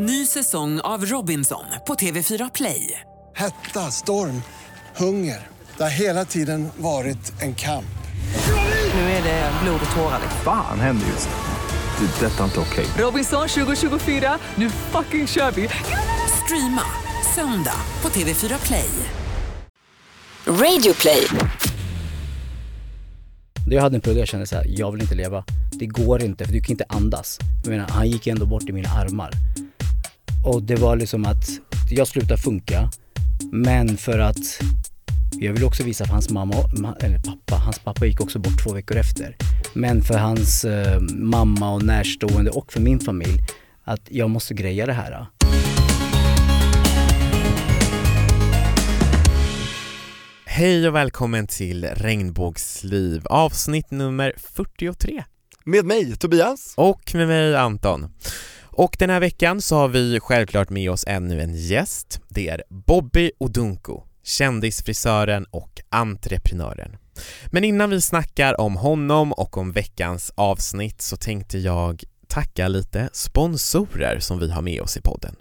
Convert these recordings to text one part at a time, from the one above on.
Ny säsong av Robinson på TV4 Play. Hetta, storm, hunger. Det har hela tiden varit en kamp. Nu är det blod och tårar. liksom. Fan händer just nu. Det. är Detta är inte okej. Robinson 2024, nu fucking kör vi! Streama söndag på TV4 Play. Radio play. Jag hade en period jag kände så här, jag vill inte leva. Det går inte, för du kan inte andas. Jag menar, han gick ändå bort i mina armar. Och det var liksom att jag slutade funka, men för att jag vill också visa för hans mamma, ma- eller pappa, hans pappa gick också bort två veckor efter. Men för hans eh, mamma och närstående och för min familj, att jag måste greja det här. Hej och välkommen till Regnbågsliv, avsnitt nummer 43. Med mig, Tobias. Och med mig Anton. Och den här veckan så har vi självklart med oss ännu en gäst. Det är Bobby Odunko, kändisfrisören och entreprenören. Men innan vi snackar om honom och om veckans avsnitt så tänkte jag tacka lite sponsorer som vi har med oss i podden.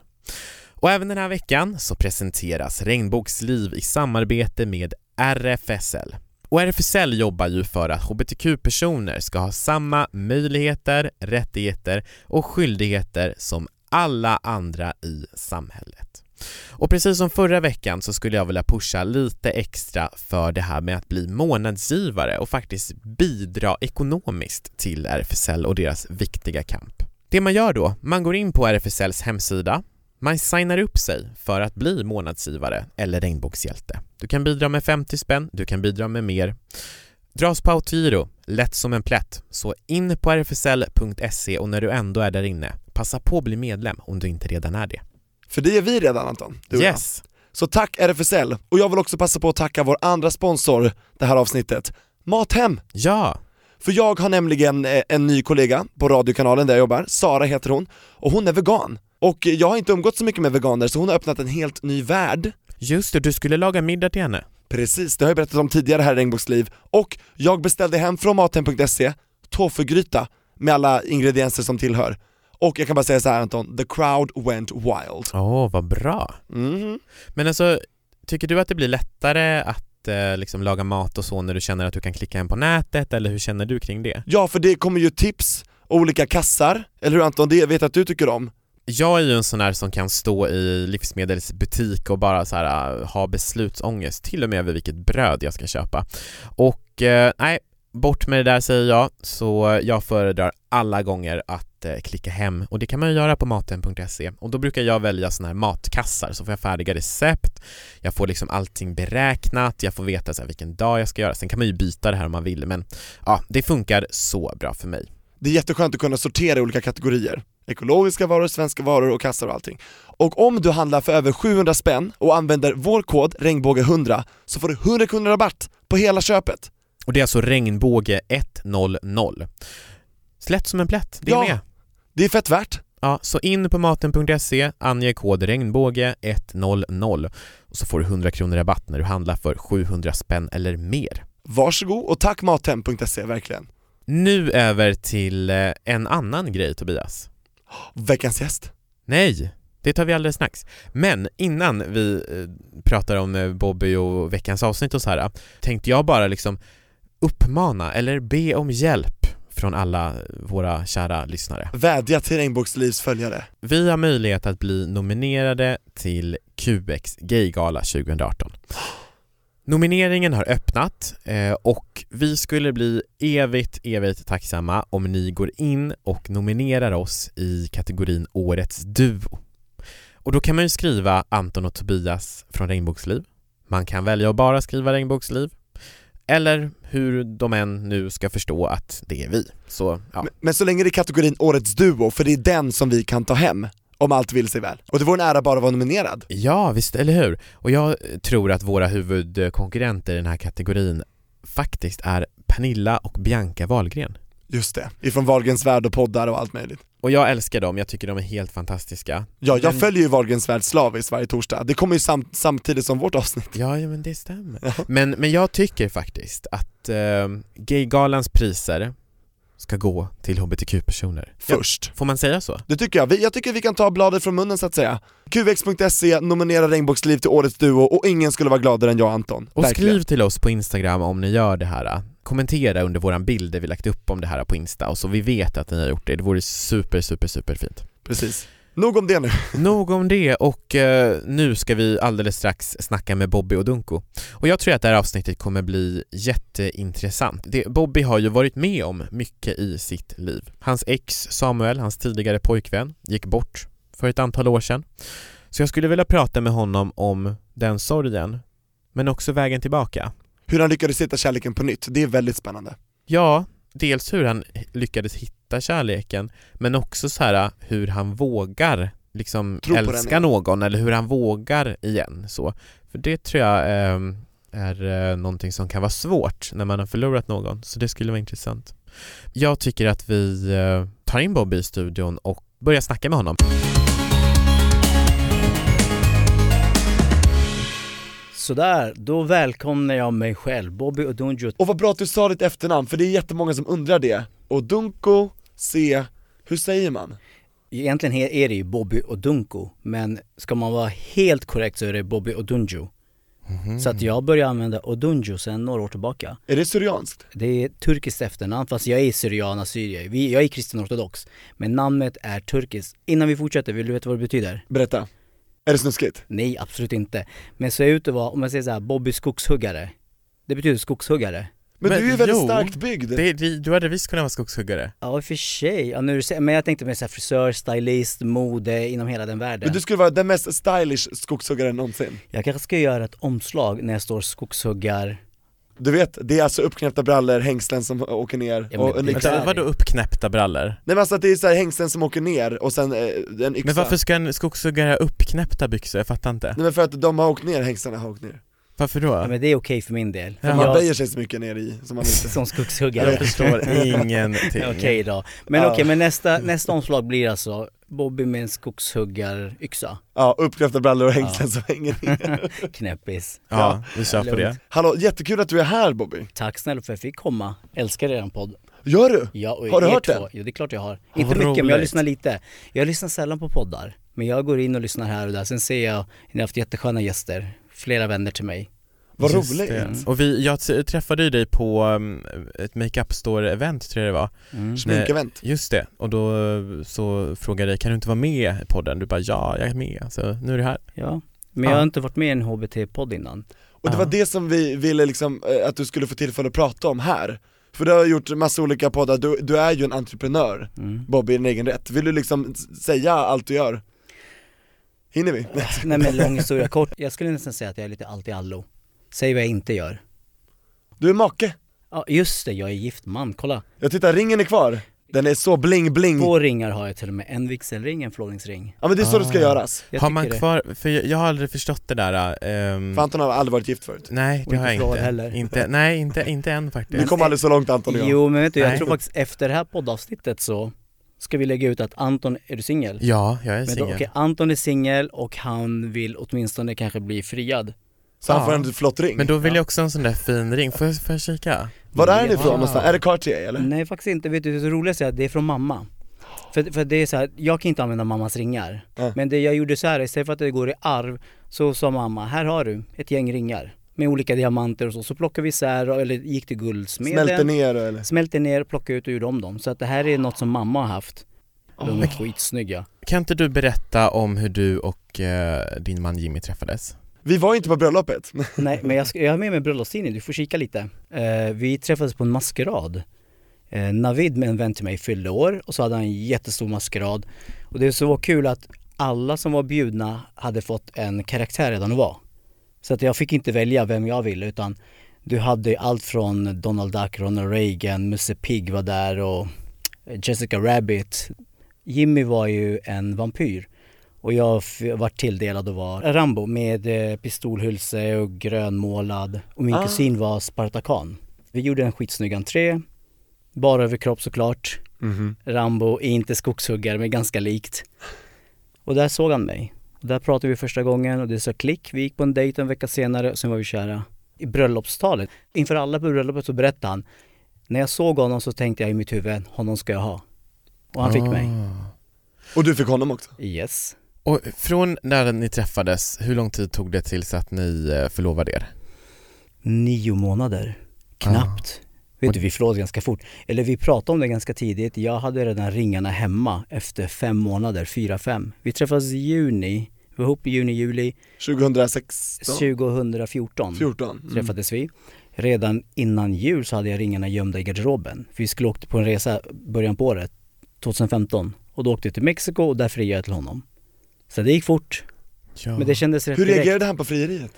Och även den här veckan så presenteras Regnbågsliv i samarbete med RFSL. Och RFSL jobbar ju för att hbtq-personer ska ha samma möjligheter, rättigheter och skyldigheter som alla andra i samhället. Och precis som förra veckan så skulle jag vilja pusha lite extra för det här med att bli månadsgivare och faktiskt bidra ekonomiskt till RFSL och deras viktiga kamp. Det man gör då, man går in på RFSLs hemsida, man signar upp sig för att bli månadsgivare eller regnbågshjälte. Du kan bidra med 50 spänn, du kan bidra med mer. Dras på autogiro, lätt som en plätt. Så in på rfsl.se och när du ändå är där inne, passa på att bli medlem om du inte redan är det. För det är vi redan Anton, du och jag. Yes! Så tack RFSL, och jag vill också passa på att tacka vår andra sponsor det här avsnittet, Mathem. Ja! För jag har nämligen eh, en ny kollega på radiokanalen där jag jobbar, Sara heter hon, och hon är vegan. Och jag har inte umgått så mycket med veganer så hon har öppnat en helt ny värld Just det, du skulle laga middag till henne. Precis, det har jag berättat om tidigare här i Regnbågsliv, och jag beställde hem från mathem.se tofugryta med alla ingredienser som tillhör. Och jag kan bara säga så här Anton, the crowd went wild. Åh, vad bra! Mhm. Men alltså, tycker du att det blir lättare att eh, liksom laga mat och så när du känner att du kan klicka hem på nätet, eller hur känner du kring det? Ja, för det kommer ju tips, olika kassar, eller hur Anton? Det vet jag att du tycker om. Jag är ju en sån här som kan stå i livsmedelsbutik och bara så här äh, ha beslutsångest, till och med över vilket bröd jag ska köpa. Och eh, nej, bort med det där säger jag, så jag föredrar alla gånger att eh, klicka hem och det kan man ju göra på maten.se och då brukar jag välja såna här matkassar så får jag färdiga recept, jag får liksom allting beräknat, jag får veta så här vilken dag jag ska göra, sen kan man ju byta det här om man vill men ja, det funkar så bra för mig. Det är jätteskönt att kunna sortera i olika kategorier. Ekologiska varor, svenska varor och kassar och allting. Och om du handlar för över 700 spänn och använder vår kod regnbåge100 så får du 100 kronor rabatt på hela köpet. Och det är alltså regnbåge 100. Slätt som en plätt, det är Ja. med. Det är fett värt. Ja, så in på maten.se, ange kod regnbåge 100 och så får du 100 kronor rabatt när du handlar för 700 spänn eller mer. Varsågod och tack mathem.se verkligen. Nu över till eh, en annan grej Tobias. Veckans gäst. Nej, det tar vi alldeles strax. Men innan vi eh, pratar om eh, Bobby och veckans avsnitt och så här, tänkte jag bara liksom uppmana eller be om hjälp från alla våra kära lyssnare. Vädja till Regnbågslivs följare. Vi har möjlighet att bli nominerade till QX Gaygala 2018. Nomineringen har öppnat eh, och vi skulle bli evigt, evigt tacksamma om ni går in och nominerar oss i kategorin Årets Duo. Och då kan man ju skriva Anton och Tobias från Regnbågsliv. Man kan välja att bara skriva Regnbågsliv. Eller hur de än nu ska förstå att det är vi. Så ja, Men, men så länge det är kategorin Årets Duo, för det är den som vi kan ta hem, om allt vill sig väl. Och det vore en ära bara att vara nominerad. Ja, visst, eller hur? Och jag tror att våra huvudkonkurrenter i den här kategorin faktiskt är Pernilla och Bianca Wahlgren. Just det, ifrån Wahlgrens värld och poddar och allt möjligt. Och jag älskar dem, jag tycker de är helt fantastiska. Ja, jag Men- följer ju Wahlgrens värld slaviskt varje torsdag, det kommer ju sam- samtidigt som vårt avsnitt. Ja, ja men det stämmer. Men, men jag tycker faktiskt att eh, Gaygalans priser ska gå till hbtq-personer. Först. Får man säga så? Det tycker jag. Vi, jag tycker vi kan ta bladet från munnen så att säga. QX.se nominerar Regnbågsliv till Årets Duo och ingen skulle vara gladare än jag och Anton. Och Verkligen. skriv till oss på Instagram om ni gör det här. Kommentera under våran bild där vi lagt upp om det här på Insta och så vi vet att ni har gjort det. Det vore super, super, super fint. Precis. Nog om det nu. Nog om det och eh, nu ska vi alldeles strax snacka med Bobby och Dunko. Och jag tror att det här avsnittet kommer bli jätteintressant. Det, Bobby har ju varit med om mycket i sitt liv. Hans ex Samuel, hans tidigare pojkvän, gick bort för ett antal år sedan. Så jag skulle vilja prata med honom om den sorgen, men också vägen tillbaka. Hur han lyckades hitta kärleken på nytt, det är väldigt spännande. Ja, dels hur han lyckades hitta kärleken, men också så här hur han vågar liksom Tro älska någon eller hur han vågar igen så. För det tror jag eh, är eh, någonting som kan vara svårt när man har förlorat någon, så det skulle vara intressant. Jag tycker att vi eh, tar in Bobby i studion och börjar snacka med honom. Sådär, då välkomnar jag mig själv, Bobby Odunjo. Och vad bra att du sa ditt efternamn, för det är jättemånga som undrar det. Och C, hur säger man? Egentligen är det ju Bobby Odunko, men ska man vara helt korrekt så är det Bobby Odunjo. Så att jag började använda Odunjo sedan några år tillbaka. Är det syrianskt? Det är turkiskt efternamn fast jag är syrian assyrier. Vi- Jag är kristen ortodox. Men namnet är turkiskt. Innan vi fortsätter, vill du veta vad det betyder? Berätta. Är det snuskigt? Nej, absolut inte. Men så ut att vara, om man säger så här, Bobby skogshuggare. Det betyder skogshuggare. Men, Men du är ju väldigt jo, starkt byggd. Det, det, du hade visst kunnat vara skogshuggare. Ja i och för sig, ja, nu, men jag tänkte här frisör, stylist, mode, inom hela den världen. Men du skulle vara den mest stylish skogshuggaren någonsin. Jag kanske ska göra ett omslag när jag står skogshuggar. Du vet, det är alltså uppknäppta brallor, hängslen som åker ner Ja, men och en yxa. Vänta, vadå uppknäppta brallor? Nej men alltså att det är så här hängslen som åker ner och sen eh, en yxa. Men varför ska en skogshuggare ha uppknäppta byxor? Jag fattar inte. Nej men för att de har åkt ner, hängslarna har åkt ner. Varför då? Ja, men det är okej för min del. För Ja. man jag, böjer sig så mycket ner i, som man inte som skogshuggare. Jag förstår ingenting. Okej då. Men Ja. okej, men nästa, nästa omslag blir alltså Bobby med en skogshuggaryxa. Ja, uppknäppta brallor och hängslen som hänger ner. Knäppis. Ja, vi kör på det. Hallå, jättekul att du är här Bobby. Tack snälla för att jag fick komma. Älskar eran podd. Gör du? Ja, Har du er hört två. den? Jo det är klart jag har. Ja, Inte vad mycket men jag roligt. lyssnar lite. Jag lyssnar sällan på poddar. Men jag går in och lyssnar här och där. Sen ser jag, ni har haft jättesköna gäster. Flera vänner till mig. Vad Just roligt. det. Och vi, jag träffade ju dig på um, ett makeup store-event tror jag det var. Mm. Sminkevent. Just det, och då uh, så frågade jag kan du inte vara med i podden? Du bara ja, jag är med, så nu är du här. Ja. Men Ja. jag har inte varit med i en HBT-podd innan. Och det Ja. var det som vi ville liksom, eh, att du skulle få tillfälle att prata om här. För du har gjort massa olika poddar, du, du är ju en entreprenör, Mm. Bobby i din egen rätt. Vill du liksom säga allt du gör? Hinner vi? Nej men lång historia kort. Jag skulle nästan säga att jag är lite allt i allo. Säg vad jag inte gör. Du är make. Ja just det, jag är gift man. Kolla. Jag tittar, ringen är kvar. Den är så bling bling. Två ringar har jag till och med. En vigselring, en förlovningsring. Ja men det är så det ska Ah. göras. Jag har man kvar, för jag, jag har aldrig förstått det där um, För Anton har aldrig varit gift förut. Nej Och det har inte jag inte. heller. inte Nej inte, inte än Vi faktiskt. kom aldrig så långt Anton och jag. Jo men vet du, jag Nej. tror faktiskt efter det här poddavsnittet så ska vi lägga ut att Anton, är du singel? Ja, jag är Men då, singel. okej, Anton är singel och han vill åtminstone kanske bli friad. Så han får en flott ring. Men då vill jag också ha en sån där fin ring, får jag, får jag kika? Var är den Ja. ifrån någonstans? Är det Cartier eller? Nej faktiskt inte, vet du det roligaste är att det är från mamma. För, för det är så här, jag kan inte använda mammas ringar. Ja. Men det jag gjorde så här, istället för att det går i arv, så sa mamma, här har du ett gäng ringar. Med olika diamanter och så, så plockade vi isär, eller gick till guldsmeden. Smälter ner eller? Smälte ner, plockade ut och gjorde om dem. Så att det här är något som mamma har haft. De är skitsnygga. Kan inte du berätta om hur du och eh, din man Jimmy träffades? Vi var inte på bröllopet. Nej men jag, ska, jag har med mig bröllopstidning, du får kika lite. Eh, vi träffades på en maskerad. Eh, Navid med en vän till mig fyllde år och så hade han en jättestor maskerad. Och det så var kul att alla som var bjudna hade fått en karaktär redan att vara. Så att jag fick inte välja vem jag ville utan du hade allt från Donald Duck, Ronald Reagan, Musse Pigg var där och Jessica Rabbit. Jimmy var ju en vampyr. Och jag var tilldelad att vara Rambo med eh, pistolhylse och grönmålad. Och min Ah. kusin var Spartakan. Vi gjorde en skitsnygg entré. Bara överkropp såklart. Mhm. Rambo är inte skogshuggare men ganska likt. Och där såg han mig. Där pratade vi första gången och det sa klick. Vi gick på en dejt en vecka senare och sen var vi kära. I bröllopstalet, inför alla på bröllopet så berättade han När jag såg honom så tänkte jag i mitt huvud, honom ska jag ha. Och han fick mig. Ah. Och du fick honom också? Yes. Och från när ni träffades, hur lång tid tog det tills att ni eh, förlovade er? Nio månader. Knappt. Vet du, vi förlovades ganska fort. Eller vi pratade om det ganska tidigt. Jag hade redan ringarna hemma efter fem månader, fyra, fem. Vi träffades i juni, vi var ihop i juni, juli 2016? 2014. 14? Mm. träffades vi. Redan innan jul så hade jag ringarna gömda i garderoben. För vi skulle åka på en resa början på året, 2015. Och då åkte vi till Mexiko och där friade jag till honom. Så det gick fort. Ja. Men det kändes rätt Hur direkt. reagerade han på frieriet?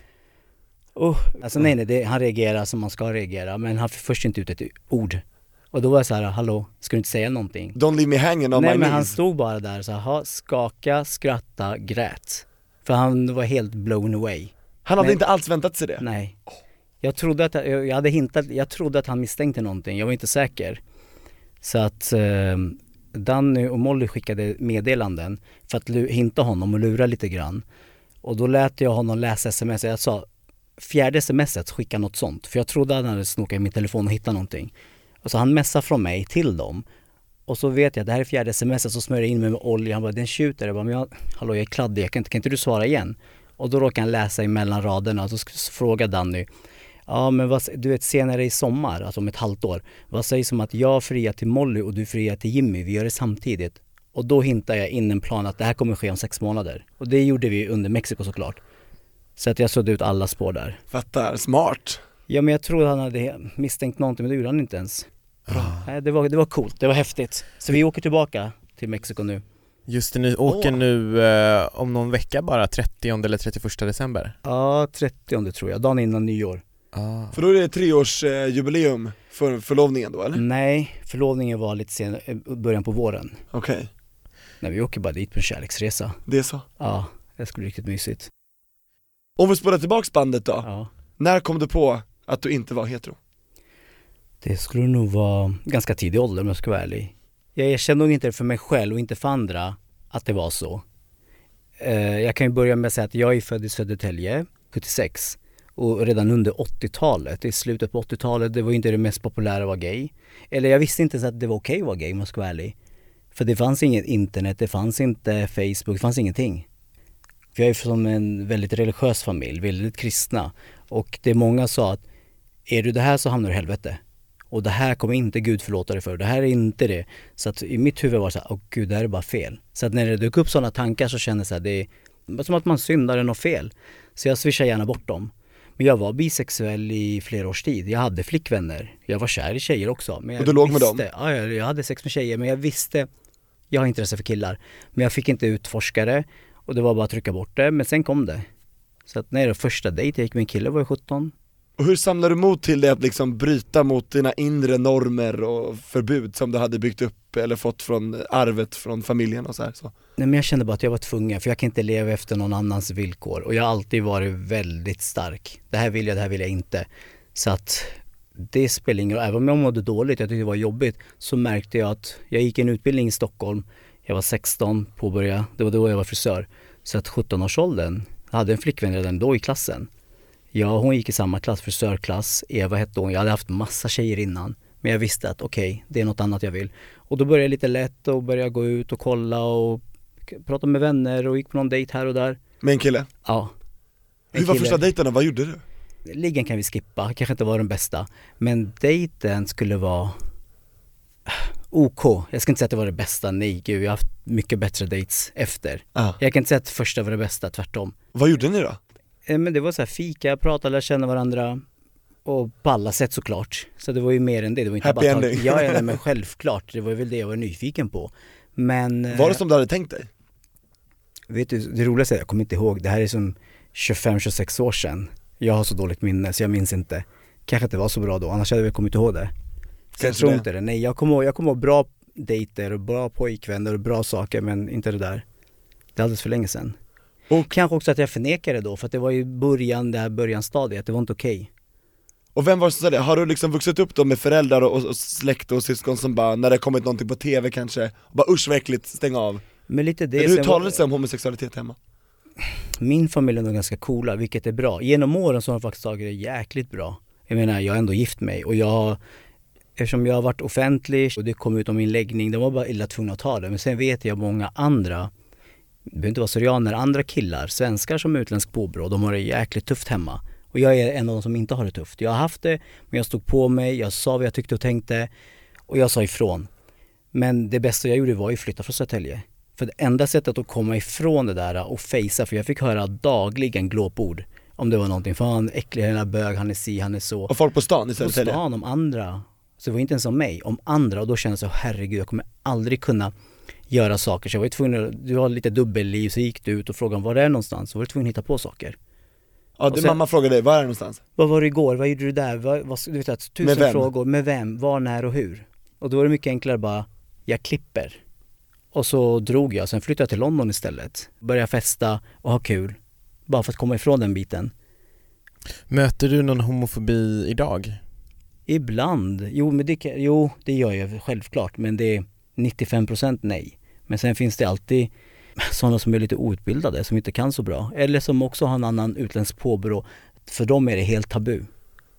Oh, alltså nej nej, det, han reagerar som man ska reagera men han först inte ut ett ord. Och då var jag så här, hallå, ska du inte säga någonting? Don't leave me hanging on nej my men han knees. stod bara där så här, ha, skaka, skratta, grät. För han var helt blown away. Han hade Men- inte alls väntat sig det? Nej. Jag trodde att, jag, hade hintat, jag trodde att han misstänkte någonting, jag var inte säker. Så att eh, Danny och Molly skickade meddelanden för att hinta honom och lura lite grann. Och då lät jag honom läsa sms, jag sa fjärde smset skicka något sånt. För jag trodde att han hade snokat i min telefon och hittat någonting. Och så han messar från mig till dem. Och så vet jag att det här är fjärde smset, så smörjer jag in mig med olja. Han bara, den tjuter. Jag bara, men jag, hallå jag är kladdig, jag kan, inte, kan inte du svara igen? Och då råkar han läsa emellan raderna och så frågar Danny, ja men vad, du vet senare i sommar, alltså om ett halvt år, vad sägs om att jag friar till Molly och du friar till Jimmy, vi gör det samtidigt? Och då hintar jag in en plan att det här kommer ske om sex månader. Och det gjorde vi under Mexiko såklart. Så att jag sådde ut alla spår där. Fattar, smart. Ja men jag trodde han hade misstänkt någonting men det gjorde han inte ens. Nej, det, var, det var coolt, det var häftigt. Så vi åker tillbaka till Mexiko nu. Just det, ni åker Åh. nu eh, om någon vecka bara, 30 eller 31 december? Ja, 30 tror jag, dagen innan nyår. Ah. För då är det treårsjubileum eh, för förlovningen då eller? Nej, förlovningen var lite sen, eh, början på våren. Okej, Nej, vi åker bara dit på en kärleksresa. det är så. Ja, det skulle bli riktigt mysigt. Om vi spolar tillbaks bandet då, Ja. när kom du på att du inte var hetero? Det skulle nog vara ganska tidig ålder om jag ska vara ärlig. Jag erkände nog inte för mig själv och inte för andra att det var så. Eh, jag kan ju börja med att säga att jag är född i Södertälje, 76. Och redan under 80-talet, i slutet på 80-talet, det var ju inte det mest populära att vara gay. Eller jag visste inte ens att det var okej att vara gay om jag ska vara ärlig. För det fanns inget internet, det fanns inte Facebook, det fanns ingenting. För jag är från en väldigt religiös familj, väldigt kristna. Och det många sa att är du det här så hamnar du i helvete. Och det här kommer inte Gud förlåta dig för, det här är inte det. Så att i mitt huvud var det så här, åh gud det här är bara fel. Så att när det dök upp sådana tankar så kände jag så här, det är som att man syndar något fel. Så jag swishar gärna bort dem. Men jag var bisexuell i flera års tid. Jag hade flickvänner. Jag var kär i tjejer också. Men jag Och du låg med visste, dem? Ja, jag, jag hade sex med tjejer men jag visste, jag har intresse för killar. Men jag fick inte utforska det och det var bara att trycka bort det. Men sen kom det. Så att när det första dejt jag gick med en kille var jag 17. Och hur samlar du mod till det att liksom bryta mot dina inre normer och förbud som du hade byggt upp eller fått från arvet från familjen och så här? Så. Nej men jag kände bara att jag var tvungen för jag kan inte leva efter någon annans villkor och jag har alltid varit väldigt stark. Det här vill jag, det här vill jag inte. Så att det spelar ingen roll, även om jag mådde dåligt, jag tyckte det var jobbigt, så märkte jag att jag gick en utbildning i Stockholm, jag var 16, påbörjade, det var då jag var frisör. Så att 17-årsåldern, jag hade en flickvän redan då i klassen. Ja, hon gick i samma klass, frisörklass, Eva hette hon, jag hade haft massa tjejer innan. Men jag visste att okej, det är något annat jag vill. Och då började jag lite lätt och började gå ut och kolla och prata med vänner och gick på någon dejt här och där. Med en kille? Ja. En Hur var kille- första dejten vad gjorde du? Liggen kan vi skippa, kanske inte var den bästa. Men dejten skulle vara OK. Jag ska inte säga att det var det bästa, nej gud, jag har haft mycket bättre dates efter. Ah. Jag kan inte säga att första var det bästa, tvärtom. Vad gjorde ni då? Eh, Men det var så här fika, prata, lära känna varandra och på alla sätt såklart. Så det var ju mer än det, det var inte Happy bara tag- ending. Ja, ja, nej, men självklart, det var väl det jag var nyfiken på. Men eh, Var det som du hade tänkt dig? Vet du, det roligaste är, jag kommer inte ihåg, det här är som 25-26 år sedan. Jag har så dåligt minne så jag minns inte. Kanske inte var så bra då, annars hade jag väl kommit ihåg det. Jag tror det. inte det. Nej, jag kommer ihåg, jag kommer ihåg bra dejter och bra pojkvänner och bra saker men inte det där. Det är alldeles för länge sedan. Och- Kanske också att jag förnekade det då för att det var ju början, det här börjanstadiet, det var inte okej. Och vem var det som sa det? Har du liksom vuxit upp då med föräldrar och, och släkt och syskon som bara, när det kommit någonting på TV kanske, och bara usch vad äckligt, stäng av? Men lite det, Eller hur talades det om homosexualitet hemma? min familj är nog ganska coola, vilket är bra. Genom åren så har de faktiskt tagit det jäkligt bra. Jag menar, jag har ändå gift mig och jag har eftersom jag har varit offentlig och det kom ut om min läggning, de var bara illa tvungna att ta det. Men sen vet jag många andra, det behöver inte vara syrianer, andra killar, svenskar som är utländsk påbrå, de har det jäkligt tufft hemma. Och jag är en av de som inte har det tufft. Jag har haft det, men jag stod på mig, jag sa vad jag tyckte och tänkte och jag sa ifrån. Men det bästa jag gjorde var att flytta från Södertälje. För det enda sättet att komma ifrån det där och fejsa, för jag fick höra dagligen glåpord om det var någonting, fan äcklig här bög, han är si, han är så. Och folk på stan i På Södertälje? stan om andra. Så det var inte ens om mig, om andra och då kände jag så herregud jag kommer aldrig kunna göra saker. Så jag var ju tvungen att, du har lite dubbelliv, så gick du ut och frågade var det är någonstans, så var du tvungen att hitta på saker. Ja, du, sen- mamma frågade dig, var är det någonstans? Vad var det igår? Vad gjorde du där? Vad, vad, du vet, att, tusen Med frågor. Med vem? Var, när och hur? Och då var det mycket enklare bara, jag klipper. Och så drog jag, sen flyttade jag till London istället. Började festa och ha kul. Bara för att komma ifrån den biten. Möter du någon homofobi idag? Ibland, jo men det, kan- jo, det gör jag självklart men det är 95% nej. Men sen finns det alltid sådana som är lite outbildade, som inte kan så bra. Eller som också har en annan utländsk påbrå. För dem är det helt tabu.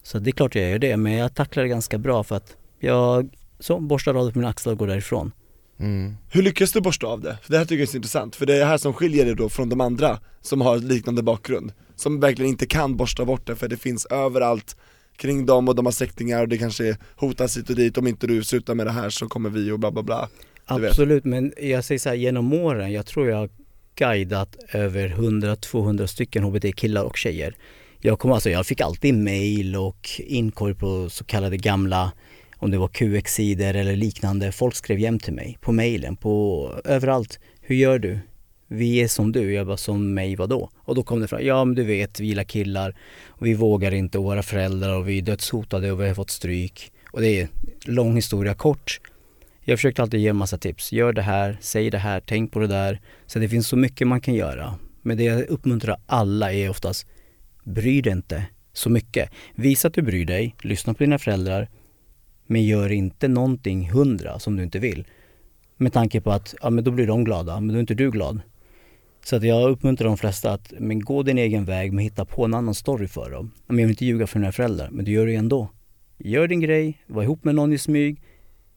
Så det är klart jag gör det, men jag tacklar det ganska bra för att jag så borstar av det på mina axlar och går därifrån. Mm. Hur lyckas du borsta av det? För det här tycker jag är så intressant, för det är det här som skiljer dig då från de andra som har liknande bakgrund Som verkligen inte kan borsta bort det, för det finns överallt kring dem och de har släktingar och det kanske hotas hit och dit, om inte du slutar med det här så kommer vi och bla bla bla Absolut, men jag säger så här, genom åren, jag tror jag har guidat över 100-200 stycken HBT-killar och tjejer. Jag, kom, alltså, jag fick alltid mail och inkorg på så kallade gamla, om det var QX-sidor eller liknande. Folk skrev hem till mig på mailen, på överallt. Hur gör du? Vi är som du. Jag bara, som mig vadå? Och då kom det fram, ja men du vet, vi gillar killar och vi vågar inte och våra föräldrar och vi är dödshotade och vi har fått stryk. Och det är lång historia kort. Jag försökte alltid ge en massa tips. Gör det här, säg det här, tänk på det där. Så det finns så mycket man kan göra. Men det jag uppmuntrar alla är oftast, bry dig inte så mycket. Visa att du bryr dig, lyssna på dina föräldrar, men gör inte någonting hundra som du inte vill. Med tanke på att, ja men då blir de glada, men då är inte du glad. Så att jag uppmuntrar de flesta att, men gå din egen väg, men hitta på en annan story för dem. Men jag vill inte ljuga för dina föräldrar, men du gör det ändå. Gör din grej, var ihop med någon i smyg,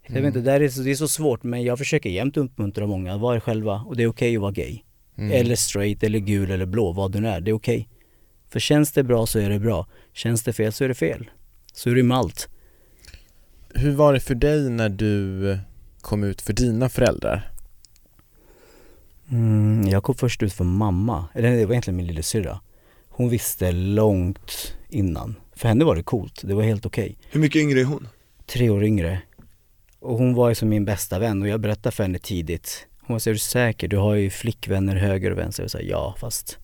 jag vet inte, det, är, så- det är så svårt men jag försöker jämt uppmuntra många, var er själva och det är okej att vara gay. Mm. Eller straight, eller gul eller blå, vad du än är, det är okej. För känns det bra så är det bra, känns det fel så är det fel. Så är det med allt. Hur var det för dig när du kom ut för dina föräldrar? Mm, jag kom först ut för mamma, eller det var egentligen min lillasyrra. Hon visste långt innan. För henne var det coolt, det var helt okej. Hur mycket yngre är hon? Tre år yngre. Och hon var ju som min bästa vän och jag berättade för henne tidigt. Hon sa, är du säker? Du har ju flickvänner höger och vänster. Jag sa, ja fast,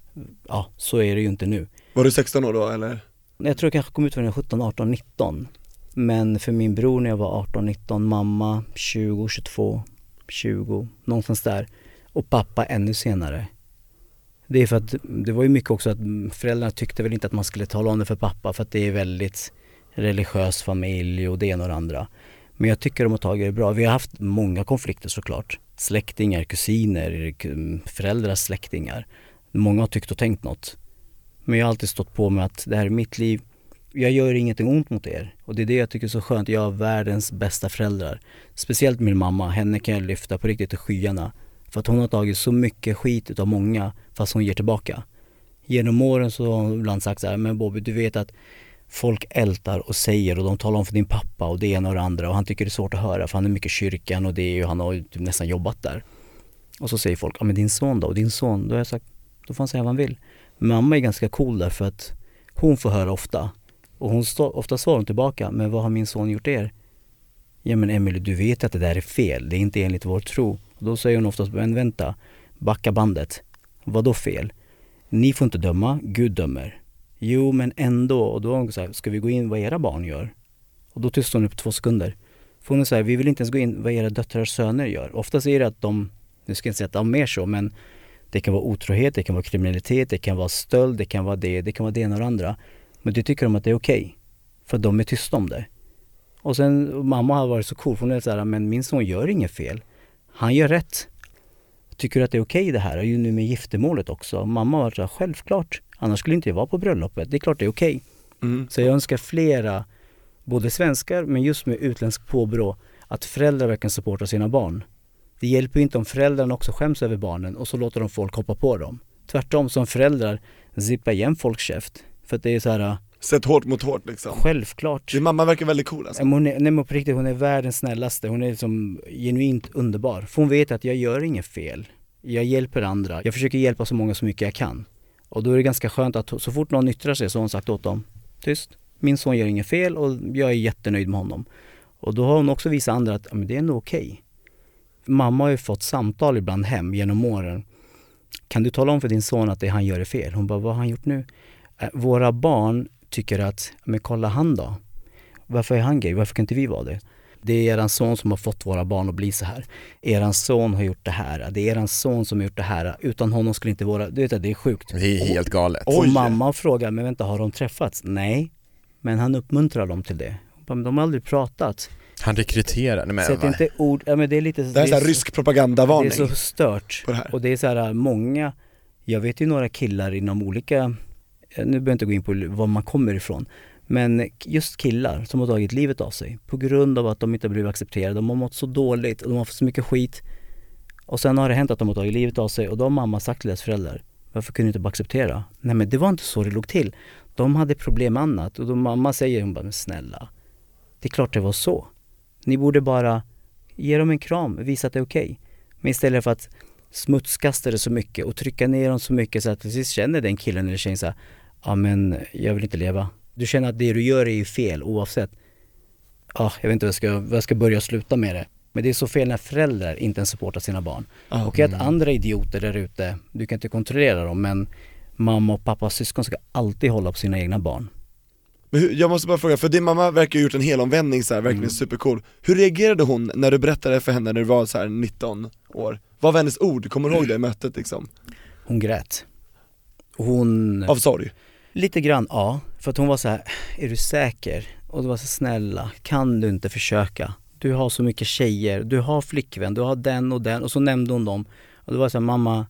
ja så är det ju inte nu. Var du 16 år då eller? Jag tror jag kanske kom ut för den 17, 18, 19. Men för min bror när jag var 18, 19, mamma 20, 22, 20, någonstans där. Och pappa ännu senare. Det är för att det var ju mycket också att föräldrarna tyckte väl inte att man skulle tala om det för pappa för att det är väldigt religiös familj och det ena och det andra. Men jag tycker de har tagit det bra. Vi har haft många konflikter såklart. Släktingar, kusiner, föräldrars släktingar. Många har tyckt och tänkt något. Men jag har alltid stått på mig att det här är mitt liv. Jag gör ingenting ont mot er. Och det är det jag tycker är så skönt. Jag har världens bästa föräldrar. Speciellt min mamma. Henne kan jag lyfta på riktigt i skyarna. För att hon har tagit så mycket skit utav många fast hon ger tillbaka. Genom åren så har hon ibland sagt så här, men Bobby du vet att folk ältar och säger och de talar om för din pappa och det ena och det andra och han tycker det är svårt att höra för han är mycket i kyrkan och det är ju, han har ju typ nästan jobbat där. Och så säger folk, ja men din son då? Och din son? Då har jag sagt, då får han säga vad han vill. Mamma är ganska cool där för att hon får höra ofta. Och hon stå, ofta svarar hon tillbaka, men vad har min son gjort er? Ja men Emily, du vet att det där är fel, det är inte enligt vår tro. Och då säger hon oftast, men vänta, backa bandet. Vad då fel? Ni får inte döma, Gud dömer. Jo men ändå, och då är hon så här, ska vi gå in vad era barn gör? Och då tystar hon upp två sekunder. För hon är så här, vi vill inte ens gå in vad era döttrars söner gör. Oftast är det att de, nu ska jag inte säga att de är mer så, men det kan vara otrohet, det kan vara kriminalitet, det kan vara stöld, det kan vara det, det kan vara det ena och det andra. Men det tycker de att det är okej. för de är tysta om det. Och sen, mamma har varit så cool, för hon är så här, men min son gör inget fel. Han gör rätt. Tycker du att det är okej det här? Och ju nu med giftermålet också. Mamma varit så här, självklart. Annars skulle inte jag vara på bröllopet. Det är klart det är okej. Mm. Så jag önskar flera både svenskar men just med utländskt påbrå, att föräldrar verkligen supportar sina barn. Det hjälper ju inte om föräldrarna också skäms över barnen och så låter de folk hoppa på dem. Tvärtom, som föräldrar, zippa igen folks käft. För att det är så här, Sätt hårt mot hårt liksom. självklart. Din mamma verkar väldigt cool alltså. Hon är, nej men på riktigt, hon är världens snällaste. Hon är liksom genuint underbar. För hon vet att jag gör inget fel. Jag hjälper andra. Jag försöker hjälpa så många så mycket jag kan. Och då är det ganska skönt att så fort någon yttrar sig så har hon sagt åt dem, tyst. Min son gör inget fel och jag är jättenöjd med honom. Och då har hon också visat andra att ja, men det är nog okej. Mamma har ju fått samtal ibland hem genom åren. Kan du tala om för din son att det han gör är fel? Hon bara, vad har han gjort nu? "Eh, Våra barn tycker att, men kolla han då. Varför är han gay? Varför kan inte vi vara det? Det är eran son som har fått våra barn att bli så här. Eran son har gjort det här. Det är eran son som har gjort det här. Utan honom skulle inte våra... Du vet, det är sjukt. Det är helt galet. Och Oj. mamma frågar, men vänta, har de träffats? Nej, men han uppmuntrar dem till det. Men de har aldrig pratat. Han rekryterar, nej men Sätt inte ord, ja men det är lite... Det här är det såhär så- rysk propagandavarning. Det är så stört. på det här. Och det är så här många, jag vet ju några killar inom olika, Eh, nu behöver jag inte gå in på var man kommer ifrån, men just killar som har tagit livet av sig på grund av att de inte har blivit accepterade. De har mått så dåligt och de har fått så mycket skit. Och sen har det hänt att de har tagit livet av sig och då har mamma sagt till deras föräldrar, varför kunde du inte bara acceptera? Nej men det var inte så det låg till. De hade problem med annat och då mamma säger, hon bara, men snälla, det är klart det var så. Ni borde bara ge dem en kram, visa att det är okej. Men istället för att smutskasta det så mycket och trycka ner dem så mycket så att till sist känner den killen eller tjejen så här, ja men jag vill inte leva. Du känner att det du gör är ju fel oavsett. Ja, jag vet inte vad jag ska, vad jag ska börja och sluta med det. Men det är så fel när föräldrar inte ens supportar sina barn. Ja. Och att andra idioter där ute, du kan inte kontrollera dem men mamma och pappas syskon ska alltid hålla på sina egna barn. Men hur, jag måste bara fråga, för din mamma verkar ha gjort en hel omvändning så här, verkligen Mm. supercool Hur reagerade hon när du berättade för henne när du var så här 19 år? Vad var hennes ord? Kommer du ihåg det mötet liksom? Hon grät. Hon... Av sorg? Lite grann, ja. För att hon var så här, är du säker? Och det var så snälla, kan du inte försöka? Du har så mycket tjejer, du har flickvän, du har den och den. Och så nämnde hon dem. Och det var så här, mamma,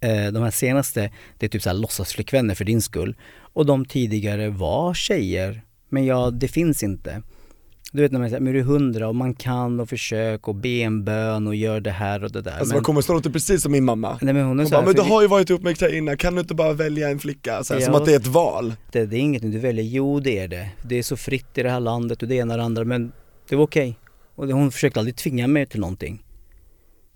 eh, de här senaste, det är typ så här låtsasflickvänner för din skull. Och de tidigare var tjejer, men ja, det finns inte. Du vet när man säger, men du är hundra och man kan och försök och be en bön och gör det här och det där. Alltså men, vad kommer det låter precis som min mamma nej men hon är Hon så bara, men du har ju varit ihop med en tjej kan du inte bara välja en flicka? Så här, som Ja. att det är ett val det, det är inget du väljer. Jo det är det. Det är så fritt i det här landet och det ena och det andra men det var okej. Och det, hon försökte aldrig tvinga mig till någonting.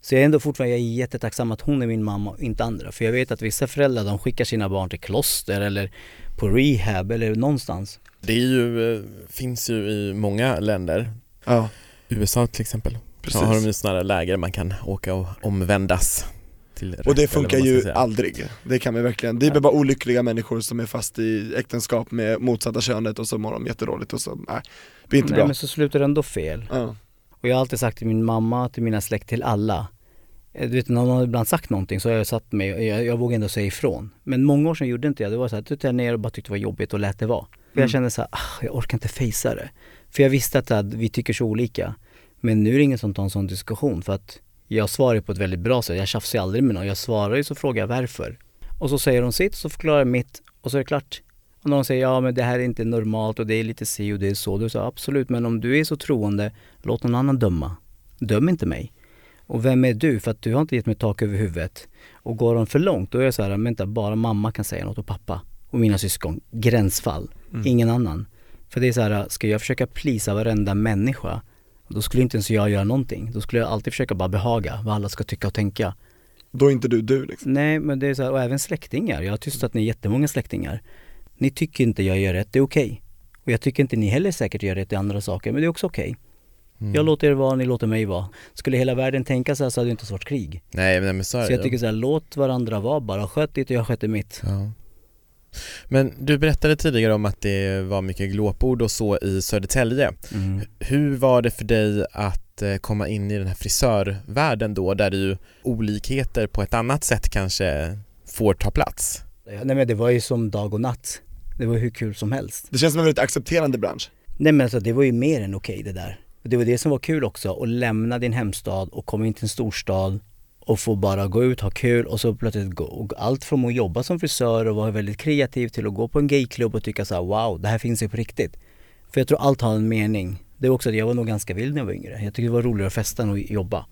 Så jag är ändå fortfarande jag är jättetacksam att hon är min mamma och inte andra. För jag vet att vissa föräldrar de skickar sina barn till kloster eller på rehab eller någonstans. Det är ju, eh, finns ju i många länder, Ja, USA till exempel. precis Så har de ju sådana läger man kan åka och omvändas till Och det funkar ju aldrig, det kan vi verkligen. Det är bara olyckliga människor som är fast i äktenskap med motsatta könet och så mår de jättedåligt och så, nej, det blir inte Nej bra men så slutar det ändå fel. ja. Och jag har alltid sagt till min mamma, till mina släkt, till alla. Eh, Du vet när någon har ibland sagt någonting så har jag satt mig, jag, jag vågar ändå säga ifrån. Men många år sedan gjorde inte jag, det var så här, jag ner och bara tyckte det var jobbigt och lät det vara. För Mm. jag kände så här, ah, jag orkar inte fejsa det. För jag visste att, att vi tycker så olika. Men nu är det ingen som tar en sån diskussion för att jag svarar på ett väldigt bra sätt. Jag tjafsar ju aldrig med någon. Jag svarar ju så frågar jag varför. Och så säger de sitt, så förklarar jag mitt och så är det klart. Och någon säger ja men det här är inte normalt och det är lite si och det är så. Du sa absolut men om du är så troende, låt någon annan döma. Döm inte mig. Och vem är du? För att du har inte gett mig tak över huvudet. Och går de för långt, då är jag så här, men vänta, bara mamma kan säga något och pappa. Och mina syskon. Gränsfall. Ingen annan. För det är så här, ska jag försöka plisa varenda människa, då skulle inte ens jag göra någonting. Då skulle jag alltid försöka bara behaga vad alla ska tycka och tänka. Då är inte du du liksom Nej men det är så här, och även släktingar. Jag har tystat ner jättemånga släktingar. Ni tycker inte jag gör rätt, det är okej. Och jag tycker inte ni heller säkert gör rätt i andra saker, men det är också okej. Mm. Jag låter er vara, ni låter mig vara. Skulle hela världen tänka så här så hade det inte varit krig. Nej men så är Så det jag ju. tycker så här, låt varandra vara bara. Sköt ditt och jag sköter mitt. Ja. Men du berättade tidigare om att det var mycket glåpord och så i Södertälje. Mm. Hur var det för dig att eh, komma in i den här frisörvärlden då, där ju olikheter på ett annat sätt kanske får ta plats? Nej men det var ju som dag och natt. Det var hur kul som helst. Det känns som en väldigt accepterande bransch Nej men alltså det var ju mer än okej det där. Det var det som var kul också, att lämna din hemstad och komma in till en storstad och få bara gå ut, ha kul och så plötsligt gå, och allt från att jobba som frisör och vara väldigt kreativ till att gå på en gayklubb och tycka så här: wow, det här finns ju på riktigt. För jag tror allt har en mening. Det är också att jag var nog ganska vild när jag var yngre. Jag tyckte det var roligare att festa än att jobba.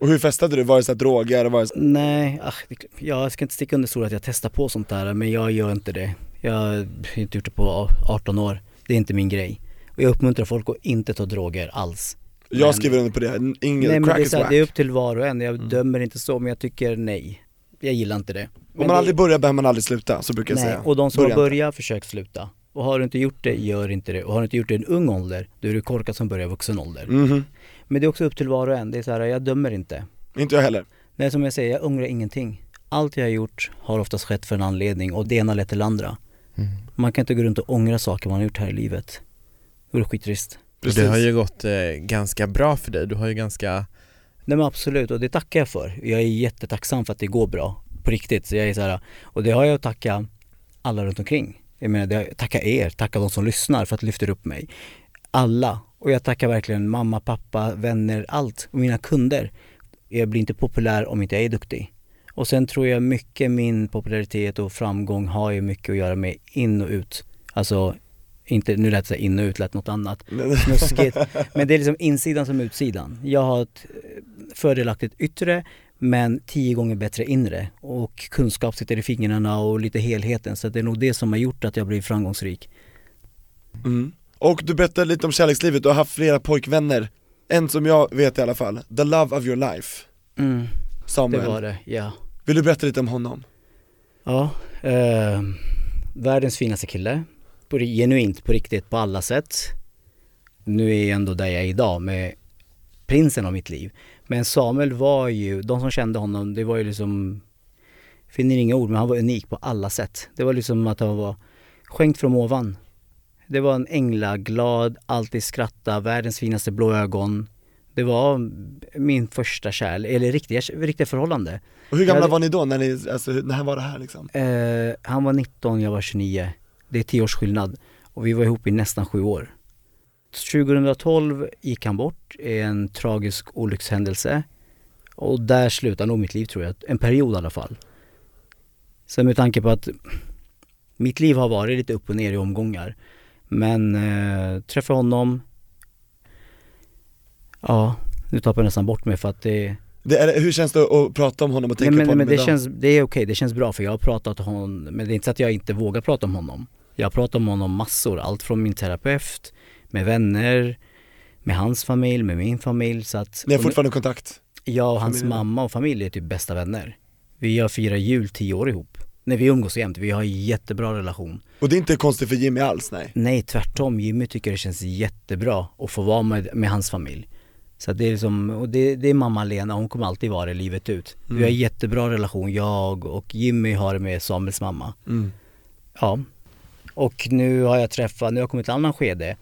Och hur festade du? Var det så här droger? Var det så... Nej, ach, jag ska inte sticka under stol att jag testar på sånt där men jag gör inte det. Jag har inte gjort det på 18 år. Det är inte min grej. Och jag uppmuntrar folk att inte ta droger alls. Jag Men- skriver under på det, ingen, nej men crack det är, is så här, whack. det är upp till var och en. Jag dömer inte så men jag tycker nej. Jag gillar inte det. Om Men man det- aldrig börjar behöver man aldrig sluta, så brukar jag Nej, säga och de som Börja har börjat, försök sluta. Och har du inte gjort det, gör inte det. Och har du inte gjort det i en ung ålder, då är du korkad som börjar i vuxen ålder. Mhm. Men det är också upp till var och en. Det är så här, jag dömer inte. Inte jag heller Nej som jag säger, jag ångrar ingenting. Allt jag har gjort har oftast skett för en anledning och det ena lett till andra. Mm. Man kan inte gå runt och ångra saker man har gjort här i livet. Det skittrist. Precis. Det har ju gått eh, ganska bra för dig, du har ju ganska Nej men absolut, och det tackar jag för. Jag är jättetacksam för att det går bra. På riktigt. Så jag är så här, och det har jag att tacka alla runt omkring. Jag menar, det, tacka er, tacka de som lyssnar för att lyfter upp mig. Alla. Och jag tackar verkligen mamma, pappa, vänner, allt. Och mina kunder. Jag blir inte populär om inte jag är duktig. Och sen tror jag mycket min popularitet och framgång har ju mycket att göra med in och ut. Alltså, inte, nu lät det in och ut, lät något annat. Snuskigt. Men det är liksom insidan som utsidan. Jag har ett eh, fördelaktigt yttre men tio gånger bättre inre och kunskap sitter i fingrarna och lite helheten så det är nog det som har gjort att jag blivit framgångsrik. mm. Och du berättade lite om kärlekslivet, du har haft flera pojkvänner En som jag vet i alla fall, the love of your life Mm, det Samuel, var det, ja. vill du berätta lite om honom? Ja, eh, världens finaste kille. På, genuint, på riktigt, på alla sätt. Nu är jag ändå där jag är idag med prinsen av mitt liv. Men Samuel var ju, de som kände honom, det var ju liksom, finner inga ord, men han var unik på alla sätt. Det var liksom att han var skänkt från ovan. Det var en änglaglad, alltid skratta, världens finaste blå ögon. Det var min första kärlek, eller riktiga, riktiga förhållande. Och hur gamla Ja, det- var ni då, när ni, alltså när var det här liksom? Eh, han var 19, jag var 29. Det är 10 års skillnad. Och vi var ihop i nästan sju år. 2012 gick han bort i en tragisk olyckshändelse. Och där slutade nog mitt liv tror jag. En period i alla fall. Sen med tanke på att mitt liv har varit lite upp och ner i omgångar. Men eh, träffade honom. Ja, nu tappar jag nästan bort mig för att det det är, hur känns det att prata om honom och Nej, tänka men, på honom men det idag? känns, det är okej, det känns bra för jag har pratat om honom, men det är inte så att jag inte vågar prata om honom. Jag har pratat om honom massor, allt från min terapeut, med vänner, med hans familj, med min familj så att Ni har fortfarande kontakt? Jag och hans familjen? mamma och familj är typ bästa vänner. Vi har firat jul tio år ihop. Nej vi umgås jämt, vi har en jättebra relation. Och det är inte konstigt för Jimmy alls, nej? Nej tvärtom, Jimmy tycker det känns jättebra att få vara med, med hans familj. Så det är liksom, och det, det är mamma Lena, hon kommer alltid vara det livet ut. Vi har en jättebra relation, jag och Jimmy har det med Samuels mamma. Mm. Ja. Och nu har jag träffat, nu har jag kommit till en annan skede.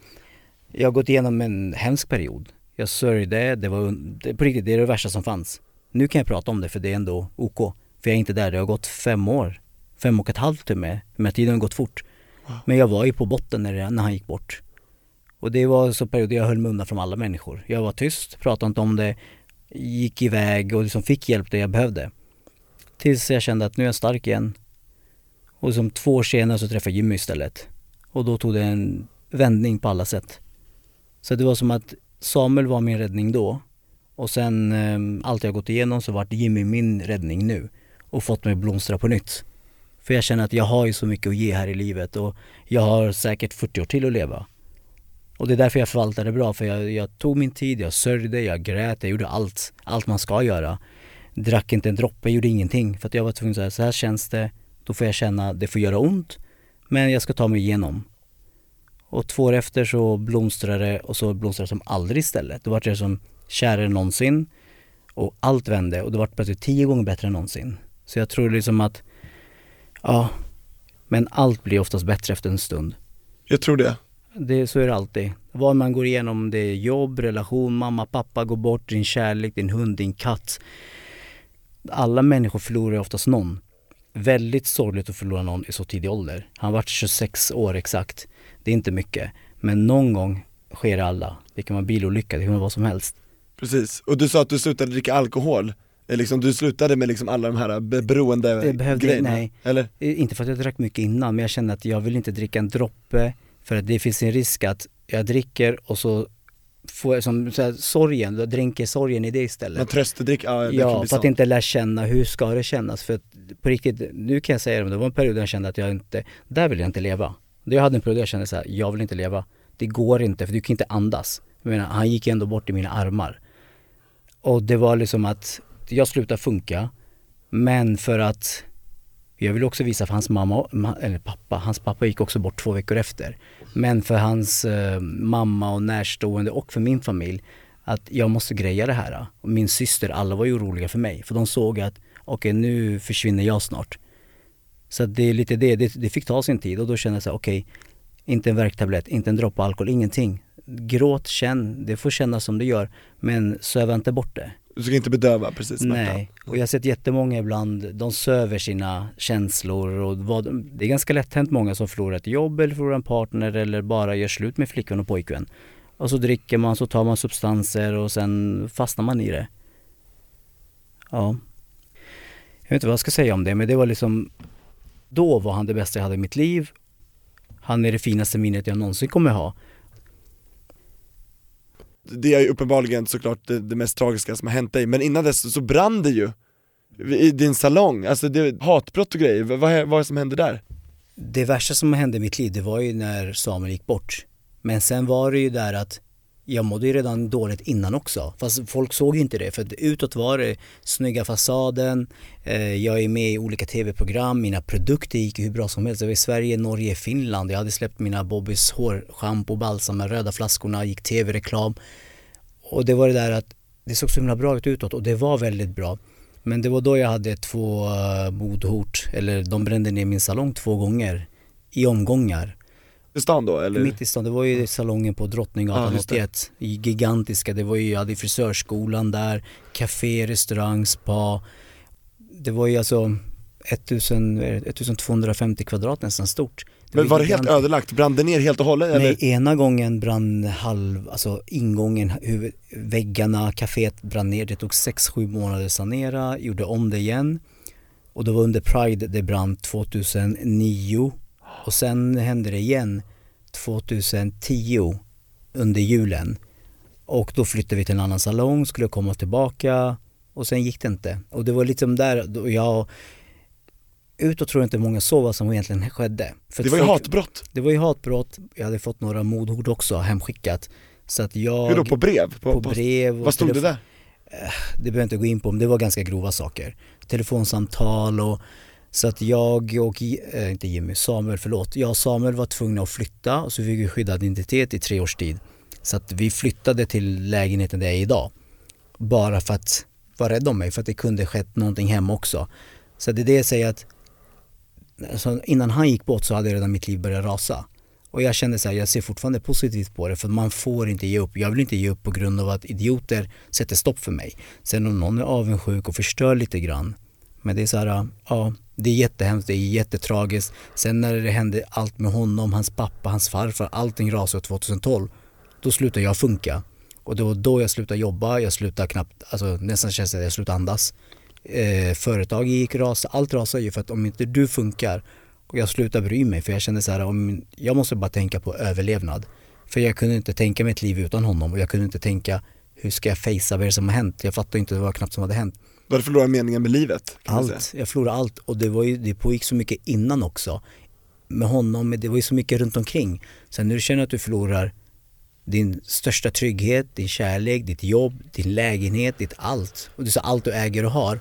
Jag har gått igenom en hemsk period. Jag sörjde, det var det, på riktigt, det är det värsta som fanns. Nu kan jag prata om det för det är ändå OK. För jag är inte där, det har gått fem år. Fem och ett halvt till med. Men tiden har gått fort. Men jag var ju på botten när, det, när han gick bort. Och det var så perioder jag höll mig undan från alla människor. Jag var tyst, pratade inte om det, gick iväg och liksom fick hjälp där jag behövde. Tills jag kände att nu är jag stark igen. Och som två år senare så träffade jag Jimmy istället. Och då tog det en vändning på alla sätt. Så det var som att Samuel var min räddning då. Och sen eh, allt jag gått igenom så vart Jimmy min räddning nu. Och fått mig blomstra på nytt. För jag känner att jag har ju så mycket att ge här i livet och jag har säkert 40 år till att leva. Och det är därför jag förvaltar det bra, för jag, jag tog min tid, jag sörjde, jag grät, jag gjorde allt, allt man ska göra. Drack inte en droppe, gjorde ingenting. För att jag var tvungen att säga, så här känns det, då får jag känna, det får göra ont, men jag ska ta mig igenom. Och två år efter så blomstrade det och så blomstrade det som aldrig istället. Då var det som kärare än någonsin och allt vände och det var plötsligt tio gånger bättre än någonsin. Så jag tror liksom att, ja, men allt blir oftast bättre efter en stund. Jag tror det Det, så är det alltid. Vad man går igenom, det är jobb, relation, mamma, pappa går bort, din kärlek, din hund, din katt. Alla människor förlorar oftast någon. Väldigt sorgligt att förlora någon i så tidig ålder. Han var 26 år exakt. Det är inte mycket. Men någon gång sker det alla. Det kan vara bilolycka, det kan vara vad som helst. Precis, och du sa att du slutade dricka alkohol Eh, liksom, Du slutade med liksom alla de här be- beroende behövde- grejerna, nej. eller? Eh, Inte för att jag drack mycket innan, men jag kände att jag vill inte dricka en droppe. För att det finns en risk att jag dricker och så får som så här, sorgen, jag dränker sorgen i det istället. Men tröstedrick, ja det Ja, för att inte lära känna hur ska det kännas. För att på riktigt, nu kan jag säga det, det var en period där jag kände att jag inte, där vill jag inte leva. Jag hade en period där jag kände så här, jag vill inte leva. Det går inte, för du kan inte andas. Jag menar, han gick ändå bort i mina armar. Och det var liksom att jag slutade funka, men för att jag vill också visa för hans mamma, eller pappa, hans pappa gick också bort två veckor efter. Men för hans eh, mamma och närstående och för min familj att jag måste greja det här. Och min syster, alla var ju oroliga för mig. För de såg att, okej nu försvinner jag snart. Så det är lite det, det, det fick ta sin tid och då kände jag så här, okej, inte en värktablett, inte en droppe alkohol, ingenting. Gråt, känn, det får kännas som det gör. Men söva inte bort det. Du ska inte bedöva precis smärtan. Nej, och jag har sett jättemånga ibland, de söver sina känslor och vad, det är ganska lätt hänt många som förlorar ett jobb eller förlorar en partner eller bara gör slut med flickvän och pojkvän. Och så dricker man, så tar man substanser och sen fastnar man i det. Ja. Jag vet inte vad jag ska säga om det men det var liksom, då var han det bästa jag hade i mitt liv. Han är det finaste minnet jag någonsin kommer ha. Det är ju uppenbarligen såklart det, det mest tragiska som har hänt dig, men innan dess så brann det ju i din salong, alltså det, hatbrott och grejer, vad, vad är det som hände där? Det värsta som hände i mitt liv det var ju när Samuel gick bort. Men sen var det ju där att jag mådde ju redan dåligt innan också. Fast folk såg ju inte det. För utåt var det snygga fasaden, eh, jag är med i olika tv-program, mina produkter gick hur bra som helst. Jag var i Sverige, Norge, Finland. Jag hade släppt mina Bobbys hårschampo, balsam med röda flaskorna, gick tv-reklam. Och det var det där att det såg så himla bra ut utåt och det var väldigt bra. Men det var då jag hade två eh, bodhort, eller de brände ner min salong två gånger i omgångar. I stan då eller? Mitt i stan, det var ju salongen på Drottninggatan just det. 81, i gigantiska, det var ju, jag hade frisörskolan där, café, restaurang, spa. Det var ju alltså 1000, vad är det, 1250 kvadrat nästan stort. Men var det helt ödelagt? Brann det ner helt och hållet eller? Nej, ena gången brann halv, alltså ingången, väggarna, kaféet brann ner. Det tog 6-7 månader att sanera, gjorde om det igen. Och det var under Pride det brann 2009. Och sen hände det igen 2010 under julen. Och då flyttade vi till en annan salong, skulle komma tillbaka och sen gick det inte. Och det var liksom där jag Utåt tror jag inte många såg vad som egentligen skedde. För Det var ju folk- hatbrott, det var ju hatbrott, jag hade fått några mordhot också hemskickat. Så att jag... hur då på brev? på brev och Vad stod det där? Det behöver jag inte gå in på, men det var ganska grova saker. Telefonsamtal och så att jag och, äh, inte Jimmy, Samuel, förlåt. Jag och Samuel var tvungna att flytta och så fick vi skyddad identitet i tre års tid. Så att vi flyttade till lägenheten där jag är idag. Bara för att vara rädd om mig, för att det kunde skett någonting hemma också. Så det är det jag säger att alltså, innan han gick bort så hade redan mitt liv börjat rasa. Och jag kände så här, jag ser fortfarande positivt på det för man får inte ge upp. Jag vill inte ge upp på grund av att idioter sätter stopp för mig. Sen om någon är avundsjuk och förstör lite grann. Men det är så här, ja, det är jättehemskt, det är jättetragiskt. Sen när det hände allt med honom, hans pappa, hans farfar, allting rasade 2012. Då slutade jag funka. Och det var då jag slutade jobba, jag slutade knappt, alltså nästan känns det att jag slutade andas. Eh, företag gick ras, allt rasade ju för att om inte du funkar och jag slutade bry mig för jag kände så här, om, jag måste bara tänka på överlevnad. För jag kunde inte tänka mig ett liv utan honom och jag kunde inte tänka hur ska jag fejsa vad det som har hänt? Jag fattade inte vad knappt som hade hänt. Du hade förlorat meningen med livet. Allt, jag förlorade allt och det, var ju, det pågick så mycket innan också. Med honom, det var ju så mycket runt omkring. Sen när du känner att du förlorar din största trygghet, din kärlek, ditt jobb, din lägenhet, ditt allt. Och är så allt du äger och har.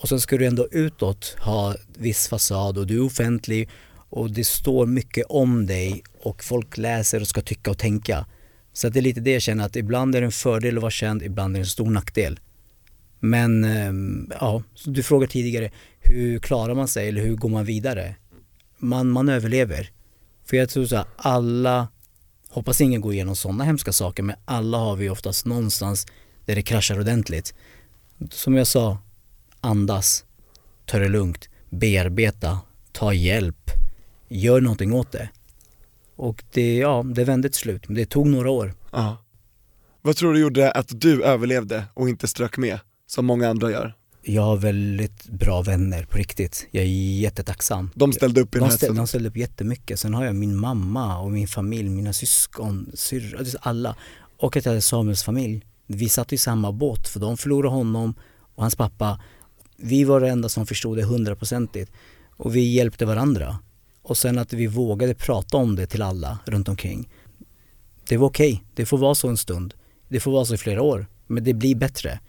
Och sen ska du ändå utåt ha viss fasad och du är offentlig och det står mycket om dig och folk läser och ska tycka och tänka. Så det är lite det jag känner att ibland är det en fördel att vara känd, ibland är det en stor nackdel. Men ehm, ja, du frågar tidigare, hur klarar man sig eller hur går man vidare? Man, man överlever. För jag tror så här, alla, hoppas ingen går igenom sådana hemska saker, men alla har vi oftast någonstans där det kraschar ordentligt. Som jag sa, andas, ta det lugnt, bearbeta, ta hjälp, gör någonting åt det. Och det, ja, det vände till slut, men det tog några år. Ja. Vad tror du gjorde att du överlevde och inte strök med, som många andra gör? Jag har väldigt bra vänner på riktigt. Jag är jättetacksam. De ställde upp i De, här ställ, stunden. de ställde upp jättemycket. Sen har jag min mamma och min familj, mina syskon, syrror, alltså alla. Och att jag hade Samuels familj. Vi satt i samma båt för de förlorade honom och hans pappa. Vi var det enda som förstod det hundraprocentigt. Och vi hjälpte varandra. Och sen att vi vågade prata om det till alla runt omkring. Det var okej, det får vara så en stund. Det får vara så i flera år. Men det blir bättre.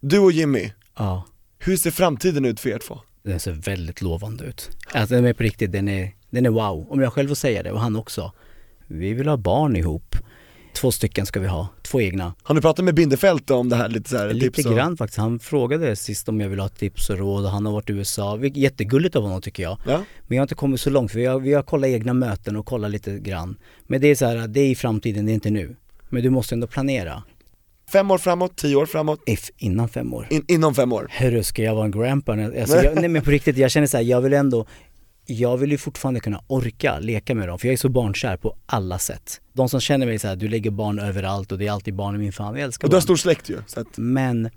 Du och Jimmy, Ja. hur ser framtiden ut för er två? Den ser väldigt lovande ut. Alltså den är på riktigt, den är, den är wow. Om jag själv får säga det och han också. Vi vill ha barn ihop. Två stycken ska vi ha, två egna. Har ni pratat med Bindefält om det här lite så här, Lite tips och... grann faktiskt. Han frågade sist om jag vill ha tips och råd och han har varit i USA. Vilket- Jättegulligt av honom tycker jag. Ja. Men jag har inte kommit så långt för vi har, vi har kollat egna möten och kollat lite grann. Men det är så här, det är i framtiden, det är inte nu. Men du måste ändå planera. Fem år framåt, tio år framåt, If, innan fem år. in, inom fem år. Hörru, ska jag vara en grandpa? Alltså, jag, nej men på riktigt, jag känner så här, jag vill ändå jag vill ju fortfarande kunna orka leka med dem, för jag är så barnkär på alla sätt. De som känner mig så här, du lägger barn överallt och det är alltid barn i min familj, jag älskar Och du har barn. stor släkt ju, så att, Men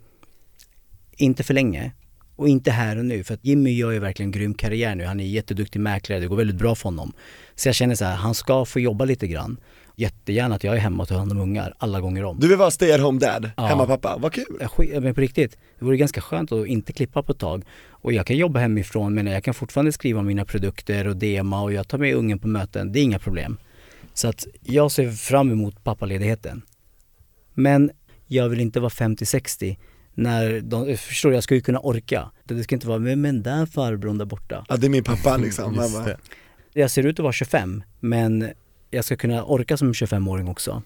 inte för länge. Och inte här och nu, för att Jimmy gör ju verkligen grym karriär nu. Han är jätteduktig mäklare, det går väldigt bra för honom. Så jag känner så här, han ska få jobba lite grann. Jättegärna att jag är hemma och tar hand om ungar alla gånger om. du vill vara stay at home dad, Ja. hemmapappa, vad kul! Jag skit- men på riktigt, det vore ganska skönt att inte klippa på ett tag. Och jag kan jobba hemifrån men jag kan fortfarande skriva mina produkter och dema och jag tar med ungen på möten, det är inga problem. Så att jag ser fram emot pappaledigheten. Men jag vill inte vara 50-60 när de, förstår du, jag ska ju kunna orka. Det ska inte vara, men, men där farbrorn där borta. Ja det är min pappa liksom. Jag ser ut att vara 25 men jag ska kunna orka som en 25-åring också.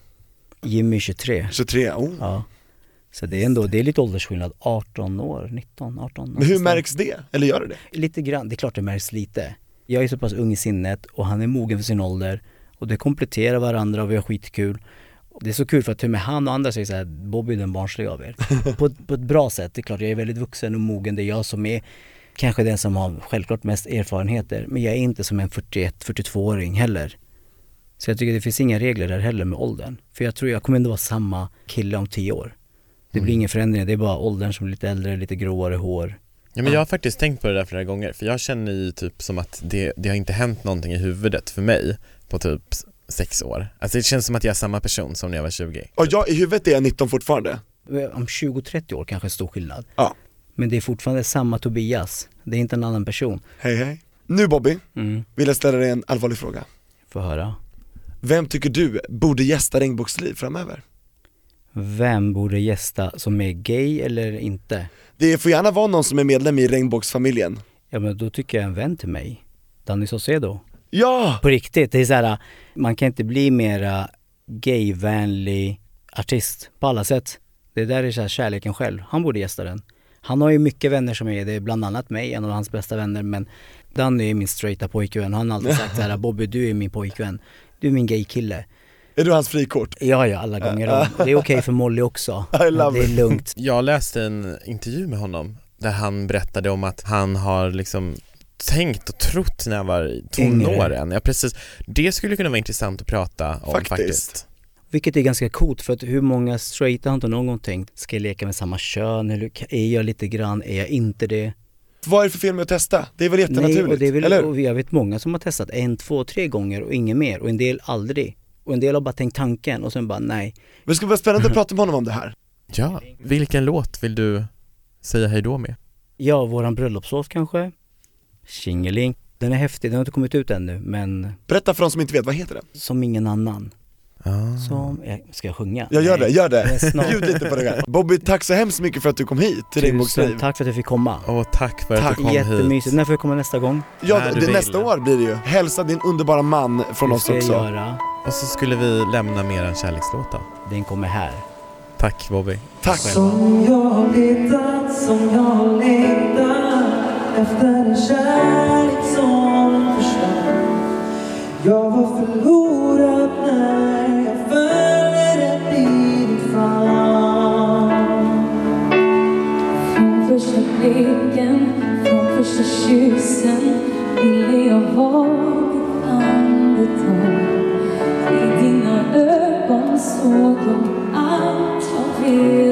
Jimmy är 23. 23, oh. Ja. Så det är ändå, det är lite åldersskillnad, 18 år, 19, 18 Men hur märks det? Eller gör det det? Lite grann, det är klart det märks lite. Jag är så pass ung i sinnet och han är mogen för sin ålder och det kompletterar varandra och vi har skitkul. Det är så kul för att till och med han och andra säger så här, Bobby är den barnsliga av er. på, ett- på ett bra sätt, det är klart jag är väldigt vuxen och mogen, det är jag som är kanske den som har självklart mest erfarenheter. Men jag är inte som en 41-42-åring heller. Så jag tycker det finns inga regler där heller med åldern. För jag tror jag kommer ändå vara samma kille om tio år. Det blir ingen förändring, det är bara åldern som är lite äldre, lite gråare hår. Ja men jag har faktiskt tänkt på det där flera gånger för jag känner ju typ som att det, det har inte hänt någonting i huvudet för mig på typ sex år. Alltså det känns som att jag är samma person som när jag var 20. Och jag, i huvudet är jag 19 fortfarande. Om 20-30 år kanske stor skillnad. Ja. Men det är fortfarande samma Tobias. Det är inte en annan person. Hej hej. Nu Bobby, Mm, vill jag ställa dig en allvarlig fråga. får höra. Vem tycker du borde gästa Regnbågsliv framöver? Vem borde gästa som är gay eller inte? Det får gärna vara någon som är medlem i Regnbågsfamiljen. Ja men då tycker jag en vän till mig. Danny Saucedo. Ja! På riktigt, det är så här, man kan inte bli mera gayvänlig artist på alla sätt. Det där är så här kärleken själv. Han borde gästa den. Han har ju mycket vänner som är det, bland annat mig, en av hans bästa vänner. Men Danny är min straighta pojkvän. Han har alltid sagt så här, Bobby du är min pojkvän. Du är min gaykille. Är du hans frikort? Ja, ja, alla gånger om. Det är okej för Molly också. I love det är lugnt. Jag läste en intervju med honom där han berättade om att han har liksom tänkt och trott när han var tonåren. Ja precis, det skulle kunna vara intressant att prata om Faktiskt. faktiskt. Vilket är ganska coolt för att hur många straighta har inte någon gång tänkt, ska jag leka med samma kön? Eller är jag lite grann, är jag inte det? Vad är det för fel med att testa? Det är väl Nej, jättenaturligt, och det är väl, eller och jag vet många som har testat en, två, tre gånger och inget mer och en del aldrig. Och en del har bara tänkt tanken och sen bara nej. Men det ska vara spännande att prata med honom om det här. Ja, vilken låt vill du säga hej då med? Ja, våran bröllopslåt kanske? Tjingeling. Den är häftig, den har inte kommit ut ännu men Berätta för de som inte vet, vad heter den? som ingen annan. Ah. Som, jag, ska jag sjunga? Jag gör det, gör Det. Ljud lite på det här. Bobby, tack så hemskt mycket för att du kom hit till. Tusen tack för att jag fick komma. Och tack för att Tack. du kom Jättemysigt. hit. När får jag komma nästa gång? Ja, det, vill. nästa år blir det ju. Hälsa din underbara man från Det oss också. göra. Och så skulle vi lämna med en kärlekslåt då. Den kommer här. Tack Bobby. Tack. Som jag har letat, som jag har längtat efter en kärlek som försvann. Jag var förlorad förtjusen ville jag vara ditt andetag. I dina ögon såg jag allt jag vet